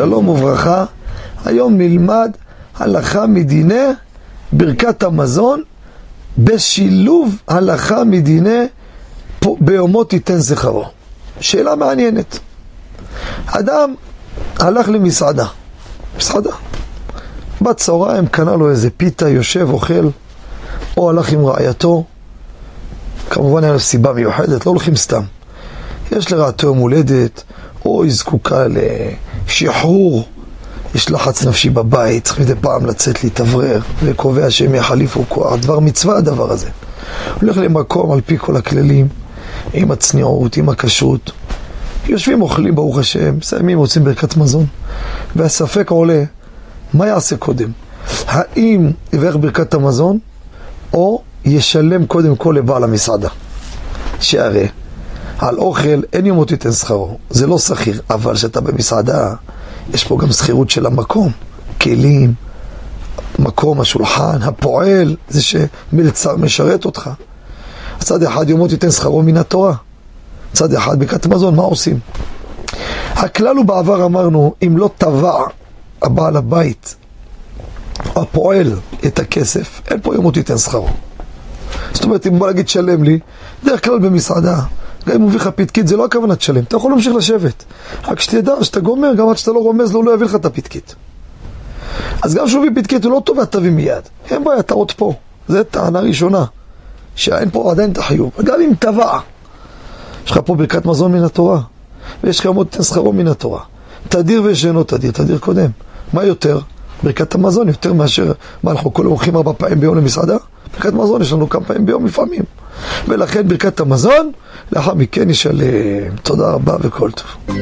שלום וברכה. היום נלמד הלכה מדיני ברכת המזון בשילוב הלכה מדיני ביומו תיתן זכרו. שאלה מעניינת. אדם הלך למסעדה, מסעדה. בצהריים קנה לו איזה פיתה, יושב, אוכל, או הלך עם רעייתו. כמובן היה לו סיבה מיוחדת, לא הולכים סתם. יש לרעתו יום הולדת, או היא זקוקה לשחרור, יש לחץ נפשי בבית, צריך מדי פעם לצאת להתאוורר, וקובע שהם יחליפו כוח, דבר מצווה הדבר הזה. הולך למקום על פי כל הכללים, עם הצניעות, עם הכשרות. יושבים, אוכלים, ברוך השם, מסיימים, רוצים ברכת מזון. והספק עולה, מה יעשה קודם? האם יברך ברכת המזון, או ישלם קודם כל לבעל המסעדה? שהרי על אוכל אין יומו תיתן שכרו, זה לא שכיר, אבל כשאתה במסעדה, יש פה גם שכירות של המקום, כלים, מקום, השולחן, הפועל, זה שמלצר משרת אותך. צד אחד יומו תיתן שכרו מן התורה, צד אחד בקעת מזון, מה עושים? הכלל הוא בעבר אמרנו, אם לא טבע הבעל הבית, הפועל את הכסף, אין פה יומו תיתן שכרו. זאת אומרת, אם בוא נגיד שלם לי, דרך כלל במסעדה, גם אם הוא מביא לך פתקית, זה לא הכוונה תשלם, אתה יכול להמשיך לשבת. רק שתדע, שאתה גומר, גם עד שאתה לא רומז לו, הוא לא יביא לך את הפתקית. אז גם כשהוא מביא פתקית, הוא לא תובע תביא מיד. אין בעיה, אתה עוד פה. זו טענה ראשונה. שאין פה עדיין את החיוב. גם אם טבע, יש לך פה ברכת מזון מן התורה, ויש לך עוד תן שכרו מן התורה. תדיר ושאינו תדיר, תדיר קודם. מה יותר? ברכת המזון יותר מאשר, מה אנחנו כל הולכים ארבע פעמים ביום למסעדה? ברכת מזון יש לנו כמה פעמים ביום לפעמים. ולכן ברכת המזון, לאחר מכן ישלם. תודה רבה וכל טוב.